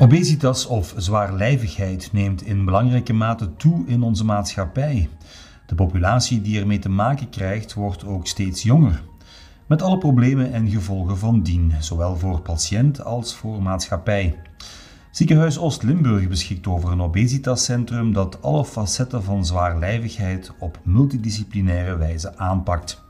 Obesitas of zwaarlijvigheid neemt in belangrijke mate toe in onze maatschappij. De populatie die ermee te maken krijgt wordt ook steeds jonger. Met alle problemen en gevolgen van dien, zowel voor patiënt als voor maatschappij. Ziekenhuis Oost-Limburg beschikt over een obesitascentrum dat alle facetten van zwaarlijvigheid op multidisciplinaire wijze aanpakt.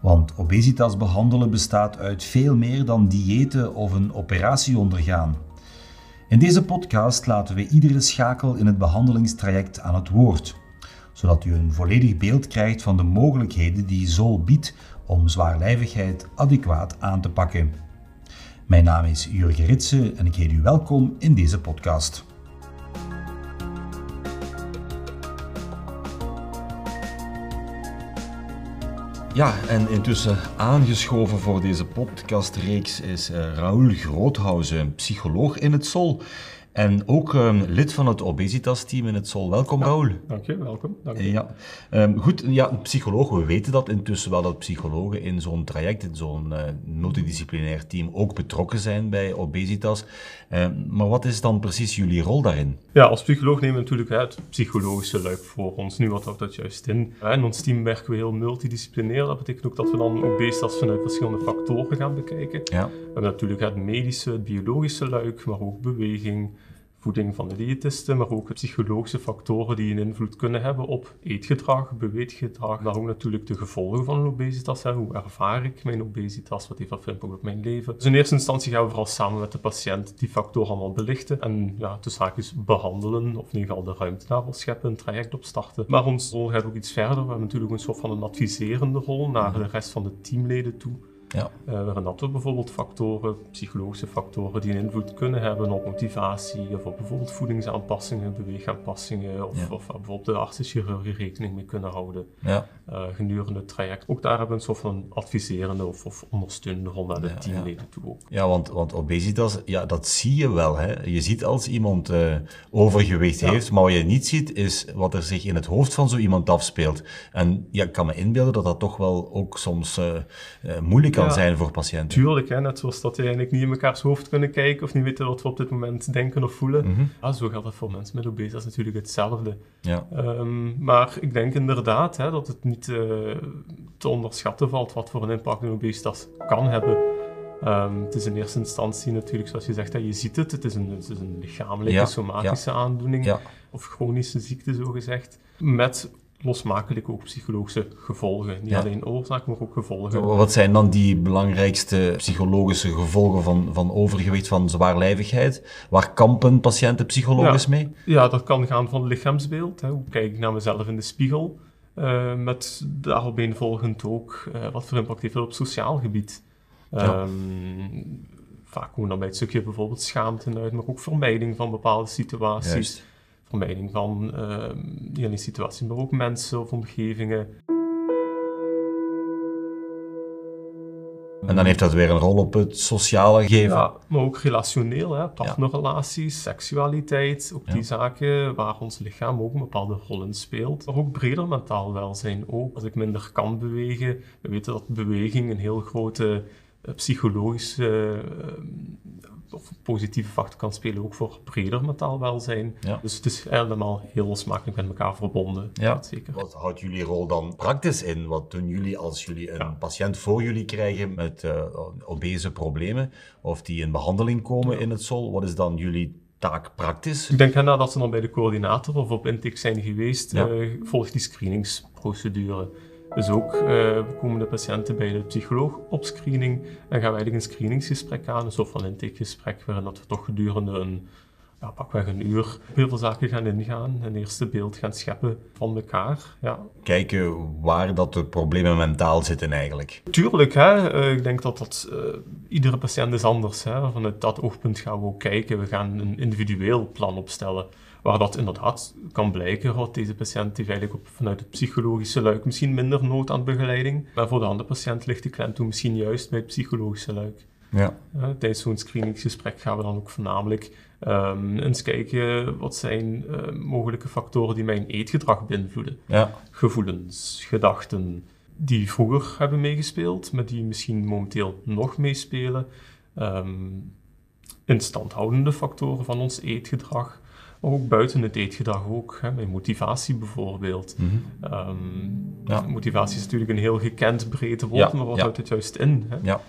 Want obesitas behandelen bestaat uit veel meer dan diëten of een operatie ondergaan. In deze podcast laten we iedere schakel in het behandelingstraject aan het woord, zodat u een volledig beeld krijgt van de mogelijkheden die ZOL biedt om zwaarlijvigheid adequaat aan te pakken. Mijn naam is Jurgen Ritsen en ik heet u welkom in deze podcast. Ja, en intussen aangeschoven voor deze podcastreeks is uh, Raoul Groothausen, psycholoog in het Sol. En ook um, lid van het obesitas-team in het Sol. Welkom, ja, Raoul. Dank je, welkom. Dank je. Ja. Um, goed, ja, psycholoog, we weten dat intussen wel dat psychologen in zo'n traject, in zo'n uh, multidisciplinair team, ook betrokken zijn bij obesitas. Um, maar wat is dan precies jullie rol daarin? Ja, als psycholoog nemen we natuurlijk het psychologische luik voor ons. Nu wat houdt dat juist in? In ons team werken we heel multidisciplinair. Dat betekent ook dat we dan obesitas vanuit verschillende factoren gaan bekijken. Ja. We hebben natuurlijk het medische, het biologische luik, maar ook beweging, voeding van de diëtisten, maar ook psychologische factoren die een invloed kunnen hebben op eetgedrag, beweeggedrag, maar ook natuurlijk de gevolgen van een obesitas. Hè. Hoe ervaar ik mijn obesitas? Wat heeft dat voor op mijn leven? Dus in eerste instantie gaan we vooral samen met de patiënt die factoren allemaal belichten en ja, de zaakjes behandelen, of in ieder geval de ruimte daarvoor scheppen, een traject opstarten. Maar ons rol gaat ook iets verder. We hebben natuurlijk een soort van een adviserende rol naar de rest van de teamleden toe. Ja. Uh, waarin dat we bijvoorbeeld factoren, psychologische factoren die een invloed kunnen hebben op motivatie of op bijvoorbeeld voedingsaanpassingen, beweegaanpassingen of, of bijvoorbeeld de artsenchirurgie rekening mee kunnen houden ja. uh, gedurende het traject. Ook daar hebben we een soort van adviserende of, of ondersteunende rol naar de teamleden toe ook. Ja, want, want obesitas, ja, dat zie je wel. Hè? Je ziet als iemand uh, overgewicht heeft, maar wat je niet ziet is wat er zich in het hoofd van zo iemand afspeelt. En ja, ik kan me inbeelden dat dat toch wel ook soms moeilijk kan zijn voor patiënten. Tuurlijk, hè, net zoals dat die eigenlijk niet in mekaars hoofd kunnen kijken of niet weten wat we op dit moment denken of voelen. Mm -hmm. zo geldt dat voor mensen met obesitas natuurlijk hetzelfde. Ja. Um, maar ik denk inderdaad hè, dat het niet uh, te onderschatten valt wat voor een impact een obesitas kan hebben. Um, het is in eerste instantie natuurlijk, zoals je zegt, hè, je ziet het. Het is een, het is een lichamelijke, ja. somatische ja. aandoening of chronische ziekte, zo gezegd. Met losmakelijk ook psychologische gevolgen. Niet alleen oorzaak, maar ook gevolgen. Wat zijn dan die belangrijkste psychologische gevolgen van, van overgewicht, van zwaarlijvigheid? Waar kampen patiënten psychologisch mee? Ja, dat kan gaan van lichaamsbeeld. Hè. Hoe kijk ik naar mezelf in de spiegel? Uh, met daaropeenvolgend ook, uh, wat voor impact heeft dat op sociaal gebied? Ja. Um, vaak komen dan bij het stukje bijvoorbeeld schaamte uit, maar ook vermijding van bepaalde situaties. Juist vermijding van niet alleen situaties, maar ook mensen of omgevingen. En dan heeft dat weer een rol op het sociale geven. Ja, maar ook relationeel, hè? partnerrelaties, ja. seksualiteit, ook die zaken waar ons lichaam ook een bepaalde rol in speelt. Maar ook breder mentaal welzijn ook. Als ik minder kan bewegen, we weten dat beweging een heel grote uh, psychologische uh, of positieve factor kan spelen ook voor breder mentaal welzijn. Ja. Dus het is allemaal heel losmakelijk met elkaar verbonden. Ja. Zeker. Wat houdt jullie rol dan praktisch in? Wat doen jullie als jullie een patiënt voor jullie krijgen met uh, obese problemen of die in behandeling komen in het SOL? Wat is dan jullie taak praktisch? Ik denk nadat ze dan bij de coördinator of op intake zijn geweest, ja. uh, volgt die screeningsprocedure. Dus ook uh, komen de patiënten bij de psycholoog op screening en gaan wij eigenlijk een screeningsgesprek aan, een soort van intakegesprek, waarin dat we toch gedurende een, ja, pakweg een uur veel zaken gaan ingaan, een eerste beeld gaan scheppen van elkaar. Ja. Kijken waar dat de problemen mentaal zitten eigenlijk. Tuurlijk, hè. Uh, ik denk dat dat, uh, iedere patiënt is anders. Hè. Vanuit dat oogpunt gaan we ook kijken, we gaan een individueel plan opstellen waar dat inderdaad kan blijken dat deze patiënt heeft eigenlijk op, vanuit het psychologische luik misschien minder nood aan begeleiding, maar voor de andere patiënt ligt de klemtoon misschien juist bij het psychologische luik. Ja. Tijdens zo'n screeningsgesprek gaan we dan ook voornamelijk um, eens kijken wat zijn uh, mogelijke factoren die mijn eetgedrag beïnvloeden. Ja. Gevoelens, gedachten die vroeger hebben meegespeeld, maar die misschien momenteel nog meespelen. Um, instandhoudende factoren van ons eetgedrag, maar ook buiten het eetgedrag ook, hè, bij motivatie bijvoorbeeld. Mhm. Ehm, ja. Motivatie is natuurlijk een heel gekend breed woord, maar wat houdt het juist in? Hè? Ja.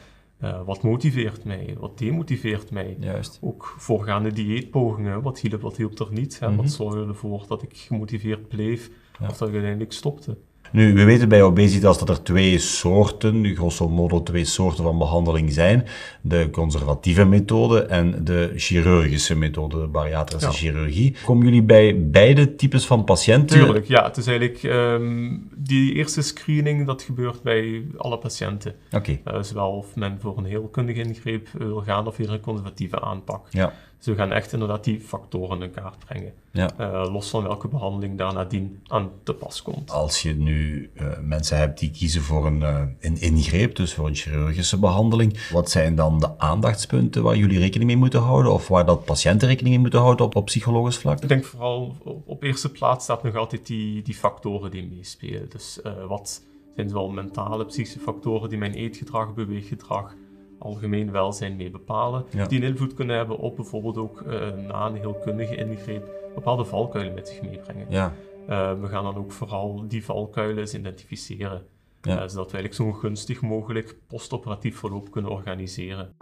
Uh, wat motiveert mij? Wat demotiveert mij? Juist. Ook voorgaande dieetpogingen. Wat hielp, wat hielp er niet? Hè? Wat mhm. zorgde ervoor dat ik gemotiveerd bleef of dat ik uiteindelijk stopte? Nu, we weten bij obesitas dat er twee soorten, grosso modo twee soorten van behandeling zijn. De conservatieve methode en de chirurgische methode, de bariatrische chirurgie. Komen jullie bij beide types van patiënten? Tuurlijk, ja. Het is eigenlijk um, die eerste screening, dat gebeurt bij alle patiënten. Oké. Okay. Uh, zowel of men voor een heelkundige ingreep wil gaan of weer een conservatieve aanpak. Ja. Dus we gaan echt inderdaad die factoren in kaart brengen. Ja. Uh, los van welke behandeling daar nadien aan te pas komt. Als je nu uh, mensen hebt die kiezen voor een, uh, een ingreep, dus voor een chirurgische behandeling, wat zijn dan de aandachtspunten waar jullie rekening mee moeten houden of waar dat patiënten rekening mee moeten houden op, op psychologisch vlak? Ik denk vooral op, op eerste plaats staat nog altijd die, die factoren die meespelen. Dus wat zijn zowel mentale, psychische factoren die mijn eetgedrag, beweeggedrag, algemeen welzijn mee bepalen, die een invloed kunnen hebben op bijvoorbeeld ook uh, na een heel kundige ingreep bepaalde valkuilen met zich meebrengen. Ja. Uh, we gaan dan ook vooral die valkuilen eens identificeren, ja. uh, zodat we eigenlijk zo gunstig mogelijk postoperatief verloop kunnen organiseren.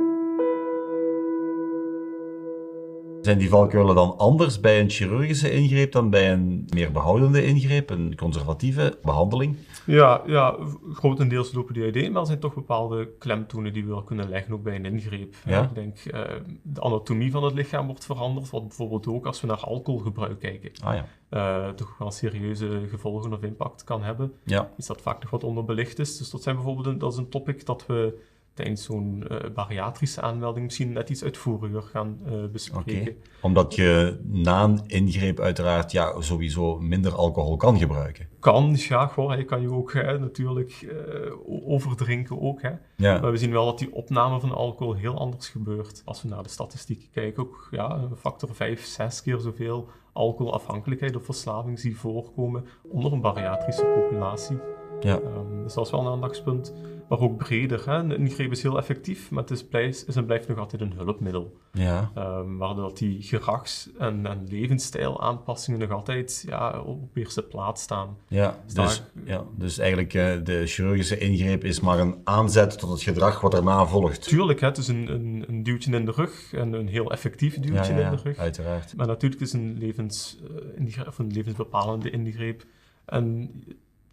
Zijn die valkuilen dan anders bij een chirurgische ingreep dan bij een meer behoudende ingreep, een conservatieve behandeling? Ja, ja grotendeels lopen die uiteen, maar er zijn toch bepaalde klemtonen die we wel kunnen leggen, ook bij een ingreep. Ja? Ik denk, uh, de anatomie van het lichaam wordt veranderd, wat bijvoorbeeld ook als we naar alcoholgebruik kijken, ah, ja. Uh, toch wel serieuze gevolgen of impact kan hebben. Ja. Iets dat vaak nog wat onderbelicht is. Dus dat zijn bijvoorbeeld een, dat is een topic dat we tijdens zo'n uh, bariatrische aanmelding misschien net iets uitvoeriger gaan uh, bespreken. Okay. Omdat je na een ingreep uiteraard ja, sowieso minder alcohol kan gebruiken. Kan, ja, hoor. Je kan je ook hè, natuurlijk uh, overdrinken ook. Hè. Ja. Maar we zien wel dat die opname van alcohol heel anders gebeurt. Als we naar de statistieken kijken, ook ja, een factor 5, 6 keer zoveel alcoholafhankelijkheid of verslaving zie voorkomen onder een bariatrische populatie. Ja. Um, dus dat is wel een aandachtspunt maar ook breder. Hè. Een ingreep is heel effectief, maar het is, blijft, is en blijft nog altijd een hulpmiddel. Ja. Um, waardoor die gedrags- en, en levensstijlaanpassingen nog altijd ja, op eerste plaats staan. Ja, dus, dus, ja, dus eigenlijk uh, de chirurgische ingreep is maar een aanzet tot het gedrag wat erna volgt. Tuurlijk, hè, het is een, een, een duwtje in de rug en een heel effectief duwtje ja, in de rug. uiteraard. Maar natuurlijk is een, levens, uh, of een levensbepalende ingreep en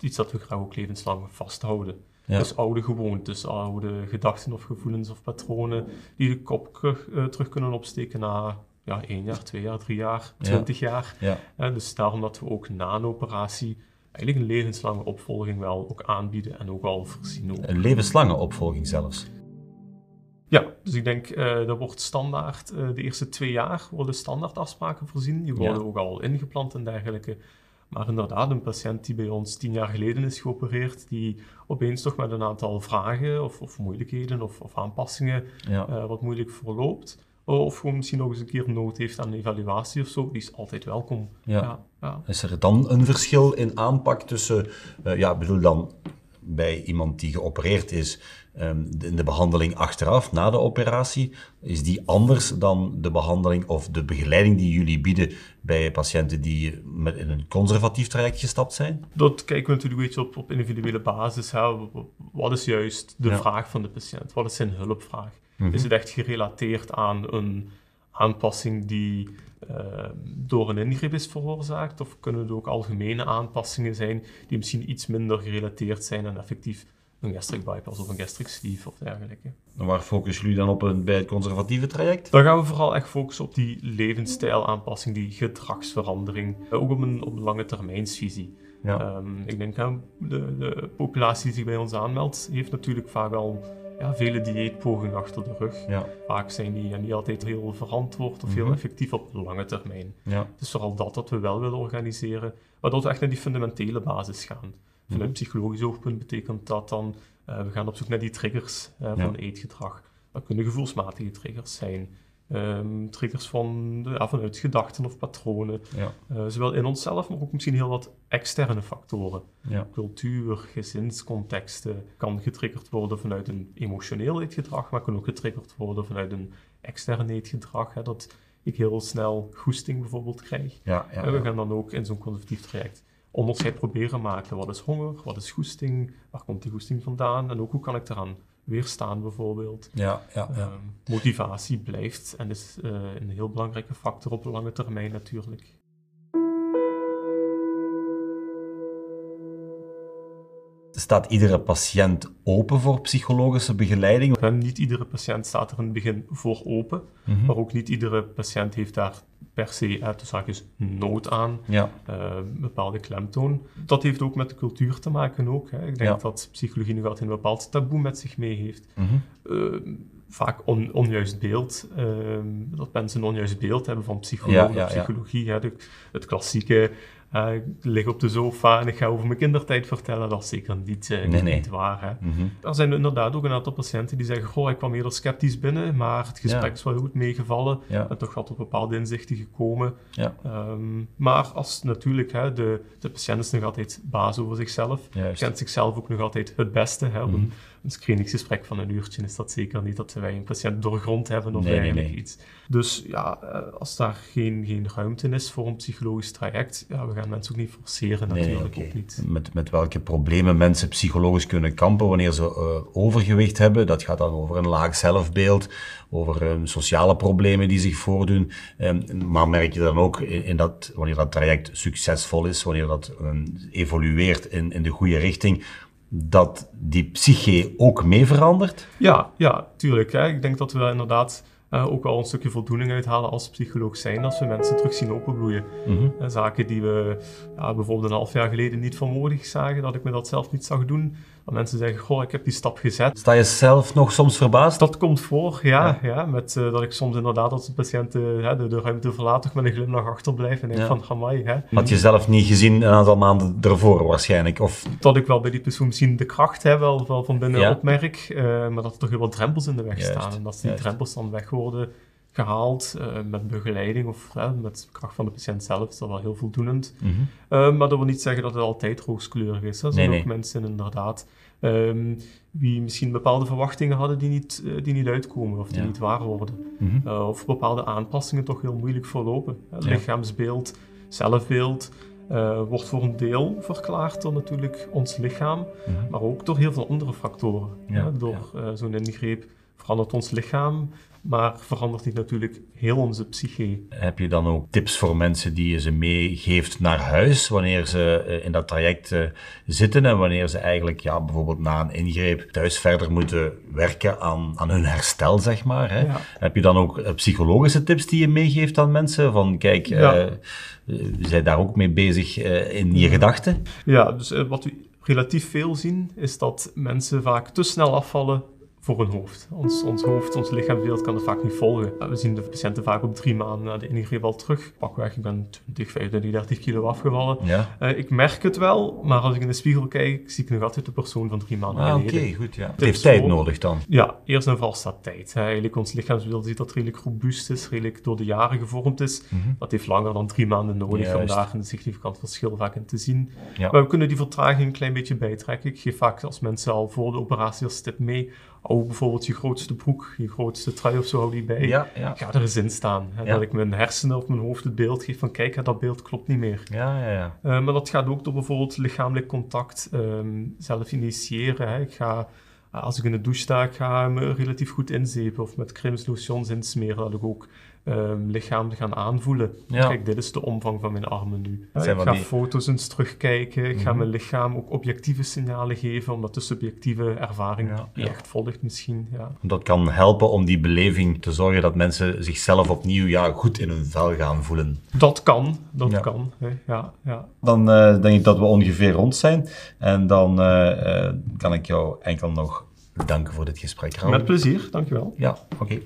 iets dat we graag ook levenslang vasthouden. Ja. Dus oude gewoontes, oude gedachten of gevoelens of patronen die de kop terug, uh, terug kunnen opsteken na ja, één jaar, twee jaar, drie jaar, twintig jaar. Ja. Uh, dus daarom dat we ook na een operatie eigenlijk een levenslange opvolging wel ook aanbieden en ook al voorzien. Ook. Een levenslange opvolging zelfs? Ja, dus ik denk uh, dat wordt standaard, uh, de eerste twee jaar worden standaard afspraken voorzien. Die worden ook al ingeplant en dergelijke. Maar inderdaad, een patiënt die bij ons tien jaar geleden is geopereerd, die opeens toch met een aantal vragen of, of moeilijkheden of, of aanpassingen uh, wat moeilijk verloopt. Of gewoon misschien nog eens een keer nood heeft aan een evaluatie of zo, die is altijd welkom. Ja. ja, Is er dan een verschil in aanpak tussen, uh, ja, bedoel dan bij iemand die geopereerd is, in de behandeling achteraf, na de operatie, is die anders dan de behandeling of de begeleiding die jullie bieden bij patiënten die met in een conservatief traject gestapt zijn? Dat kijken we natuurlijk een beetje op, op individuele basis. Hè. Wat is juist de vraag van de patiënt? Wat is zijn hulpvraag? Mhm. Is het echt gerelateerd aan een aanpassing die uh, door een ingreep is veroorzaakt? Of kunnen het ook algemene aanpassingen zijn die misschien iets minder gerelateerd zijn aan effectief een gastric bypass of een gastric sleeve of dergelijke. En waar focussen jullie dan op bij het conservatieve traject? Dan gaan we vooral echt focussen op die levensstijlaanpassing, die gedragsverandering, eh, ook op een, op lange termijnsvisie. Ja. Um, ik denk, de, de populatie die zich bij ons aanmeldt, heeft natuurlijk vaak al ja, vele dieetpogingen achter de rug. Ja. Vaak zijn die niet altijd heel verantwoord of heel mhm. effectief op lange termijn. Ja. Dus vooral dat dat we wel willen organiseren, waardoor we echt naar die fundamentele basis gaan. Vanuit mhm. psychologisch oogpunt betekent dat dan, uh, we gaan op zoek naar die triggers uh, van eetgedrag. Dat kunnen gevoelsmatige triggers zijn. Um, triggers van, ja, vanuit gedachten of patronen. Ja. Uh, zowel in onszelf, maar ook misschien heel wat externe factoren. Ja. Cultuur, gezinscontexten kan getriggerd worden vanuit een emotioneel eetgedrag, maar kan ook getriggerd worden vanuit een extern eetgedrag, hè, dat ik heel snel goesting bijvoorbeeld krijg. Ja, ja, en we gaan dan ook in zo'n conservatief traject onderscheid proberen maken. Wat is honger, wat is goesting, waar komt die goesting vandaan en ook hoe kan ik eraan weerstaan bijvoorbeeld. Ja, ja, ja. Ehm, motivatie blijft en is uh, een heel belangrijke factor op lange termijn natuurlijk. Staat iedere patiënt open voor psychologische begeleiding? En niet iedere patiënt staat er in het begin voor open, mm maar ook niet iedere patiënt heeft daar per se uit de zaakjes nood aan, ja. uh, bepaalde klemtoon. Dat heeft ook met de cultuur te maken ook. Hè. Ik denk dat psychologie nog altijd een bepaald taboe met zich mee heeft. Mm uh, vaak on, onjuist beeld, uh, dat mensen een onjuist beeld hebben van psychologie. Ja, psychologie hè. De, het klassieke uh, ik lig op de sofa en ik ga over mijn kindertijd vertellen. Dat is zeker niet, uh, nee, niet waar. Hè? Mm -hmm. Er zijn inderdaad ook een aantal patiënten die zeggen: Goh, ik kwam eerder sceptisch binnen, maar het gesprek is wel goed meegevallen. Ja. En toch wat op bepaalde inzichten gekomen. Ja. Um, maar als natuurlijk, hè, de, de patiënt is nog altijd baas over zichzelf, Juist. kent zichzelf ook nog altijd het beste. Hè, mm -hmm. Een screeningsgesprek van een uurtje is dat zeker niet dat wij een patiënt doorgrond hebben of nee, eigenlijk nee, iets. Dus ja, als daar geen, geen ruimte is voor een psychologisch traject, ja, we gaan mensen ook niet forceren natuurlijk okay. ook niet. Met, met welke problemen mensen psychologisch kunnen kampen wanneer ze uh, overgewicht hebben, dat gaat dan over een laag zelfbeeld, over um, sociale problemen die zich voordoen. Um, maar merk je dan ook in, in, dat, wanneer dat traject succesvol is, wanneer dat um, evolueert in, in de goede richting, dat die psyche ook mee verandert? Ja, ja tuurlijk. Hè. Ik denk dat we inderdaad uh, ook wel een stukje voldoening uithalen als psycholoog zijn als we mensen terug zien openbloeien. Mm -hmm. uh, zaken die we ja, bijvoorbeeld een half jaar geleden niet voor mogelijk zagen, dat ik me dat zelf niet zag doen. Mensen zeggen, goh, ik heb die stap gezet. Sta je zelf nog soms verbaasd? Dat komt voor, ja. ja. ja met, uh, dat ik soms inderdaad als de patiënt de, de ruimte verlaat, toch met een glimlach achterblijf en denk ja. van, amai. Hè. Had je zelf niet gezien een aantal maanden ervoor waarschijnlijk? Of... Dat ik wel bij die persoon misschien de kracht hè, wel, wel van binnen ja. opmerk, uh, maar dat er toch heel wat drempels in de weg Juist. staan. En dat die Juist. drempels dan weg worden gehaald uh, met begeleiding of uh, met kracht van de patiënt zelf, is dat wel heel voldoenend. Mm -hmm. uh, maar dat wil niet zeggen dat het altijd rooskleurig is. Er zijn nee, ook nee. mensen inderdaad um, die misschien bepaalde verwachtingen hadden die niet, die niet uitkomen of die ja. niet waar worden. Mm -hmm. of bepaalde aanpassingen toch heel moeilijk verlopen. Het ja. lichaamsbeeld, zelfbeeld, wordt voor een deel verklaard door natuurlijk ons lichaam, mm -hmm. maar ook door heel veel andere factoren. Ja, door zo'n ingreep verandert ons lichaam, maar verandert niet natuurlijk heel onze psyche. Heb je dan ook tips voor mensen die je ze meegeeft naar huis wanneer ze uh, in dat traject zitten en wanneer ze eigenlijk ja, bijvoorbeeld na een ingreep thuis verder moeten werken aan, aan hun herstel, zeg maar? Hè? Ja. Heb je dan ook psychologische tips die je meegeeft aan mensen? Van kijk, ja zijn daar ook mee bezig uh, in je gedachten? Ja, dus uh, wat we relatief veel zien, is dat mensen vaak te snel afvallen voor hun hoofd. Ons, ons hoofd, ons lichaamsbeeld kan het vaak niet volgen. We zien de patiënten vaak op drie maanden na de ingreep al terug. Pakweg, ik ben 20, 25, 30 kilo afgevallen. Ja. Uh, ik merk het wel, maar als ik in de spiegel kijk, zie ik nog altijd de persoon van drie maanden ah, geleden. Oké, goed. Ja. Het heeft tijd nodig dan. Ja, eerst en vooral staat tijd. Hè. Eigenlijk ons lichaamsbeeld ziet dat redelijk robuust is, redelijk door de jaren gevormd is. Mm -hmm. Dat heeft langer dan drie maanden nodig Juist. om daar een significant verschil vaak in te zien. Ja. Maar we kunnen die vertraging een klein beetje bijtrekken. Ik geef vaak als mensen al voor de operatie als tip mee hou bijvoorbeeld je grootste broek, je grootste trui of zo, hou die bij. Ja, ja. Ga er eens in staan. Hè, Ja. Dat ik mijn hersenen of mijn hoofd het beeld geef van kijk, hè, dat beeld klopt niet meer. Ja, ja, ja. Uh, maar dat gaat ook door bijvoorbeeld lichamelijk contact um, zelf initiëren. Hè. Ik ga, als ik in de douche sta, ik ga me relatief goed inzepen of met cremes, lotions insmeren, dat ik ook um, lichaam gaan aanvoelen. Ja. Kijk, dit is de omvang van mijn armen nu. Ik ga die- foto's eens terugkijken. Ik ga Mhm. mijn lichaam ook objectieve signalen geven, omdat de subjectieve ervaring Ja, niet ja. echt volgt misschien. Ja. Dat kan helpen om die beleving te zorgen dat mensen zichzelf opnieuw ja, goed in hun vel gaan voelen. Dat kan, dat Ja. kan. Hè. Ja, ja. Dan eh, denk ik dat we ongeveer rond zijn. En dan eh, eh, kan ik jou enkel nog bedanken voor dit gesprek. Raoul. Met plezier, dankjewel. Ja, oké.